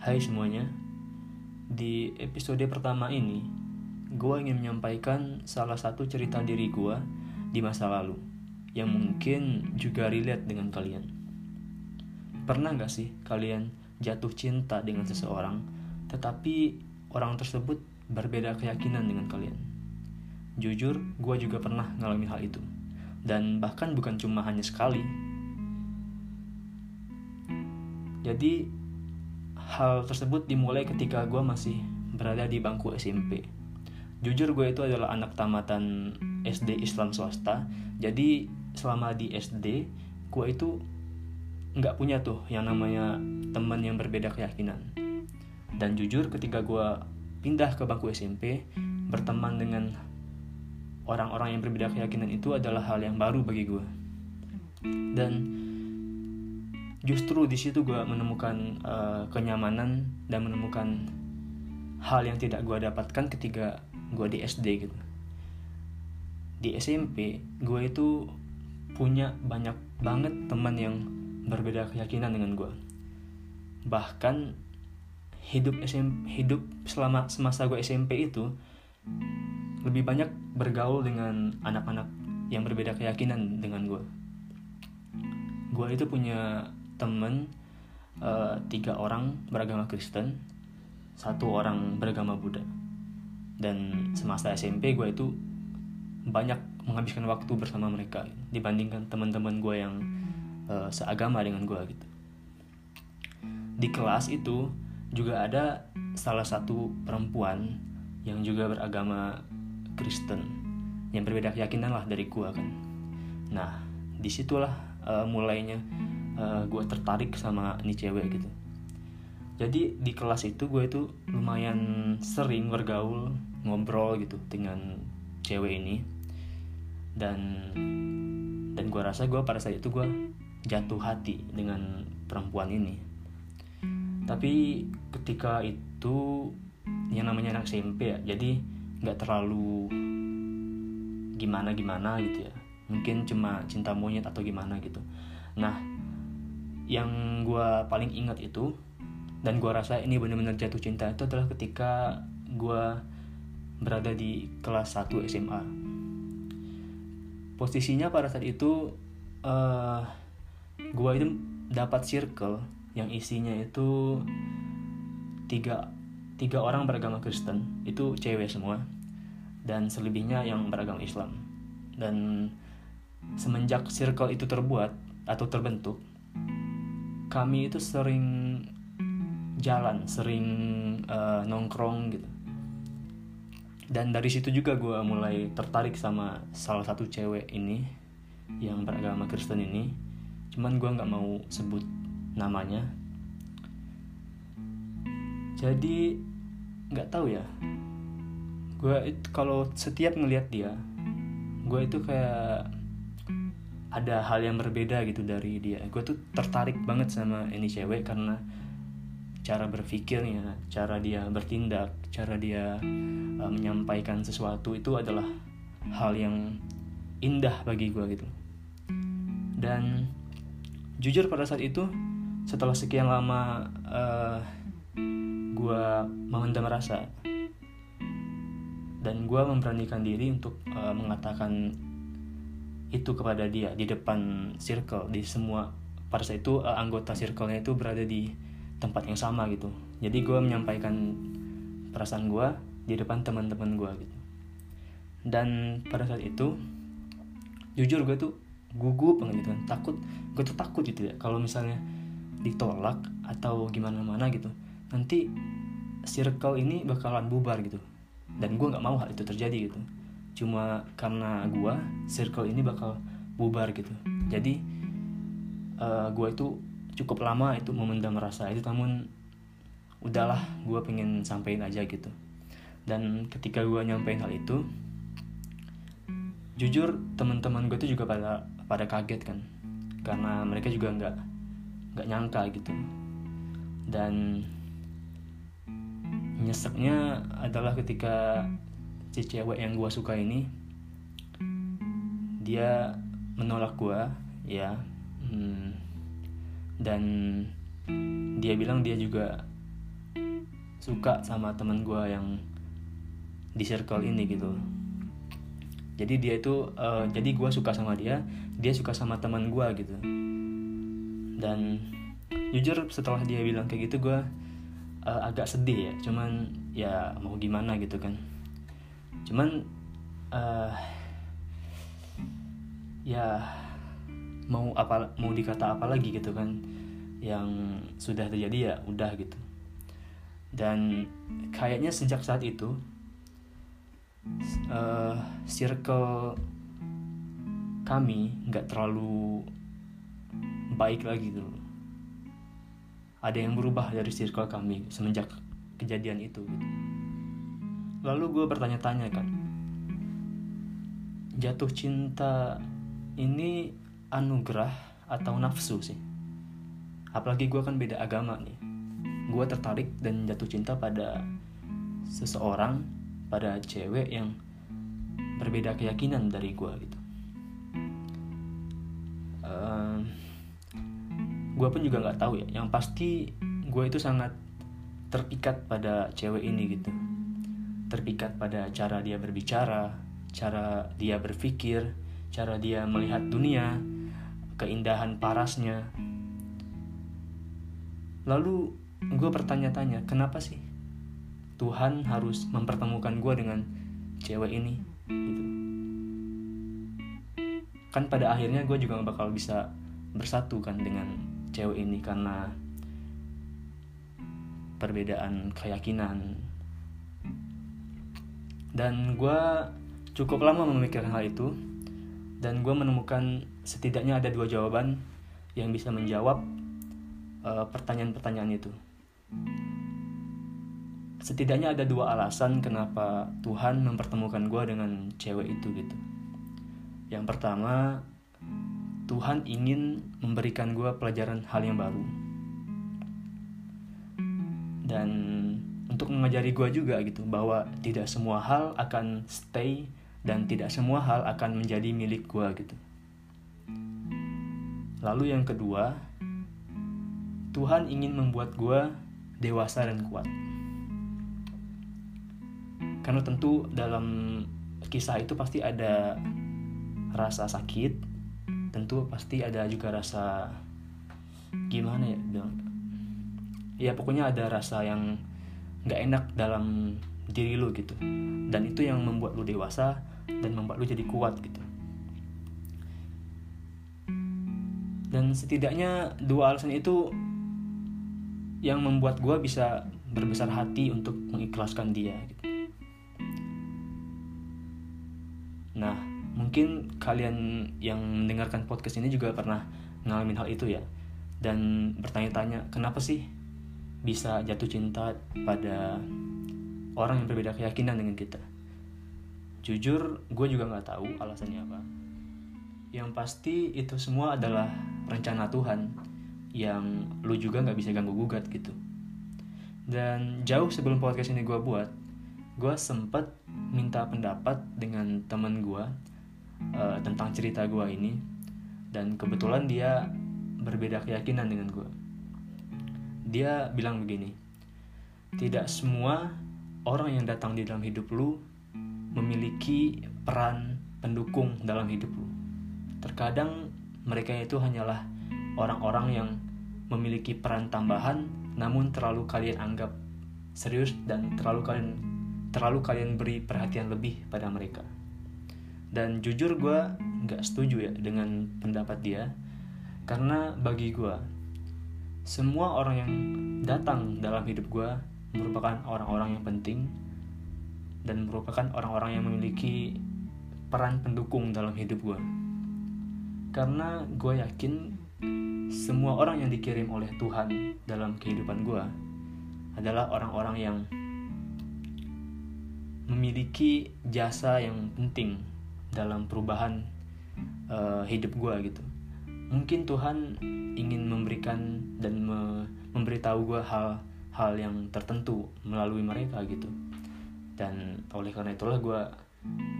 Hai semuanya, di episode pertama ini, gue ingin menyampaikan salah satu cerita diri gue di masa lalu yang mungkin juga relate dengan kalian. Pernah gak sih kalian jatuh cinta dengan seseorang, tetapi orang tersebut berbeda keyakinan dengan kalian? Jujur, gue juga pernah ngalamin hal itu. Dan bahkan bukan cuma hanya sekali. Jadi hal tersebut dimulai ketika gue masih berada di bangku SMP. Jujur gue itu adalah anak tamatan SD Islam swasta. Jadi selama di SD gue itu nggak punya tuh yang namanya teman yang berbeda keyakinan. Dan jujur ketika gue pindah ke bangku SMP, berteman dengan orang-orang yang berbeda keyakinan itu adalah hal yang baru bagi gue. Dan justru di situ gue menemukan uh, kenyamanan dan menemukan hal yang tidak gue dapatkan ketika gue di SD gitu. Di SMP gue itu punya banyak banget teman yang berbeda keyakinan dengan gue bahkan hidup SMP hidup selama semasa gue SMP itu lebih banyak bergaul dengan anak-anak yang berbeda keyakinan dengan gue gue itu punya temen uh, tiga orang beragama Kristen satu orang beragama Buddha. Dan semasa SMP gue itu banyak menghabiskan waktu bersama mereka dibandingkan teman-teman gue yang uh, seagama dengan gue gitu. Di kelas itu juga ada salah satu perempuan yang juga beragama Kristen yang berbeda keyakinan lah dari gue kan. Nah di situlah uh, mulainya uh, eh, gue tertarik sama ini cewek gitu. Jadi di kelas itu gue itu lumayan sering bergaul ngobrol gitu dengan cewek ini. Dan dan gue rasa gue pada saat itu gue jatuh hati dengan perempuan ini. Tapi ketika itu yang namanya anak SMP ya jadi nggak terlalu gimana gimana gitu ya. Mungkin cuma cinta monyet atau gimana gitu. Nah yang gue paling ingat itu dan gue rasa ini benar-benar jatuh cinta itu adalah ketika gue berada di kelas 1 SMA posisinya pada saat itu uh, eh, gue itu dapat circle yang isinya itu tiga tiga orang beragama Kristen itu cewek semua dan selebihnya yang beragama Islam. Dan semenjak circle itu terbuat atau terbentuk kami itu sering jalan, sering uh, nongkrong gitu. Dan dari situ juga gue mulai tertarik sama salah satu cewek ini yang beragama Kristen ini. Cuman gue nggak mau sebut namanya. Jadi nggak tahu ya. Gue kalau setiap ngelihat dia, gue itu kayak ada hal yang berbeda gitu dari dia. Gue tuh tertarik banget sama ini cewek karena cara berpikirnya cara dia bertindak cara dia uh, menyampaikan sesuatu itu adalah hal yang indah bagi gue gitu. Dan jujur pada saat itu setelah sekian lama uh, gue memendam rasa dan gue memberanikan diri untuk uh, mengatakan itu kepada dia di depan circle di semua pada saat itu uh, anggota circle-nya itu berada di tempat yang sama gitu. Jadi gue menyampaikan perasaan gue di depan teman-teman gue gitu. Dan pada saat itu jujur gue tuh gugup banget gitu kan. Takut gue tuh takut gitu ya kalau misalnya ditolak atau gimana mana gitu nanti circle ini bakalan bubar gitu. Dan gue nggak mau hal itu terjadi gitu cuma karena gue circle ini bakal bubar gitu. Jadi uh, eh, gue itu cukup lama itu memendam rasa itu namun udahlah gue pengen sampein aja gitu. Dan ketika gue nyampein hal itu jujur teman-teman gue itu juga pada pada kaget kan. Karena mereka juga nggak nggak nyangka gitu. Dan nyeseknya adalah ketika si cewek yang gue suka ini dia menolak gue ya. Hmm, dan dia bilang dia juga suka sama teman gue yang di circle ini gitu. Jadi dia itu uh, jadi gue suka sama dia dia suka sama teman gue gitu. Dan jujur setelah dia bilang kayak gitu gue uh, agak sedih ya. Cuman ya mau gimana gitu kan cuman uh, ya mau apa mau dikata apa lagi gitu kan yang sudah terjadi ya udah gitu dan kayaknya sejak saat itu uh, circle kami nggak terlalu baik lagi gitu ada yang berubah dari circle kami semenjak kejadian itu gitu. Lalu gue bertanya-tanya kan jatuh cinta ini anugerah atau nafsu sih? Apalagi gue kan beda agama nih. Gue tertarik dan jatuh cinta pada seseorang pada cewek yang berbeda keyakinan dari gue gitu. Uh, gue pun juga nggak tahu ya. Yang pasti gue itu sangat terpikat pada cewek ini gitu terpikat pada cara dia berbicara cara dia berpikir cara dia melihat dunia keindahan parasnya. Lalu gue bertanya-tanya kenapa sih Tuhan harus mempertemukan gue dengan cewek ini? Gitu. Kan pada akhirnya gue juga gak bakal bisa bersatu kan dengan cewek ini karena perbedaan keyakinan dan gue cukup lama memikirkan hal itu dan gue menemukan setidaknya ada dua jawaban yang bisa menjawab uh, pertanyaan-pertanyaan itu. Setidaknya ada dua alasan kenapa Tuhan mempertemukan gue dengan cewek itu gitu. Yang pertama, Tuhan ingin memberikan gue pelajaran hal yang baru. Dan untuk mengajari gue juga gitu bahwa tidak semua hal akan stay dan tidak semua hal akan menjadi milik gue gitu. Lalu yang kedua, Tuhan ingin membuat gue dewasa dan kuat. Karena tentu dalam kisah itu pasti ada rasa sakit, tentu pasti ada juga rasa gimana ya bilang. Ya pokoknya ada rasa yang nggak enak dalam diri lu gitu. Dan itu yang membuat lu dewasa dan membuat lu jadi kuat gitu dan setidaknya dua alasan itu yang membuat gue bisa berbesar hati untuk mengikhlaskan dia gitu. nah mungkin kalian yang mendengarkan podcast ini juga pernah ngalamin hal itu ya dan bertanya-tanya kenapa sih bisa jatuh cinta pada orang yang berbeda keyakinan dengan kita Jujur, gue juga nggak tahu alasannya apa. Yang pasti itu semua adalah rencana Tuhan yang lu juga nggak bisa ganggu gugat gitu. Dan jauh sebelum podcast ini gue buat, gue sempet minta pendapat dengan teman gue uh, tentang cerita gue ini. Dan kebetulan dia berbeda keyakinan dengan gue. Dia bilang begini, tidak semua orang yang datang di dalam hidup lu memiliki peran pendukung dalam hidup lu. Terkadang mereka itu hanyalah orang-orang yang memiliki peran tambahan namun terlalu kalian anggap serius dan terlalu kalian terlalu kalian beri perhatian lebih pada mereka. Dan jujur gue nggak setuju ya dengan pendapat dia karena bagi gue semua orang yang datang dalam hidup gue merupakan orang-orang yang penting dan merupakan orang-orang yang memiliki peran pendukung dalam hidup gue. Karena gue yakin semua orang yang dikirim oleh Tuhan dalam kehidupan gue adalah orang-orang yang memiliki jasa yang penting dalam perubahan uh, hidup gue gitu. Mungkin Tuhan ingin memberikan dan me memberitahu gue hal-hal yang tertentu melalui mereka gitu. Dan oleh karena itulah gue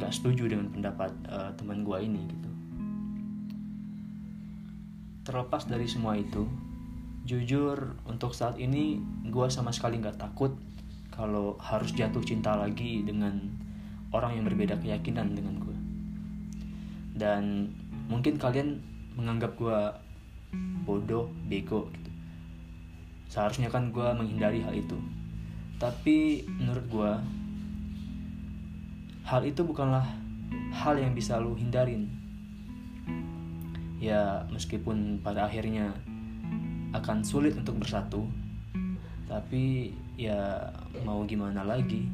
gak setuju dengan pendapat uh, teman gue ini gitu. Terlepas dari semua itu jujur untuk saat ini gue sama sekali gak takut kalau harus jatuh cinta lagi dengan orang yang berbeda keyakinan dengan gue dan mungkin kalian menganggap gue bodoh bego gitu. Seharusnya kan gue menghindari hal itu. Tapi menurut gue hal itu bukanlah hal yang bisa lu hindarin. Ya meskipun pada akhirnya akan sulit untuk bersatu tapi ya mau gimana lagi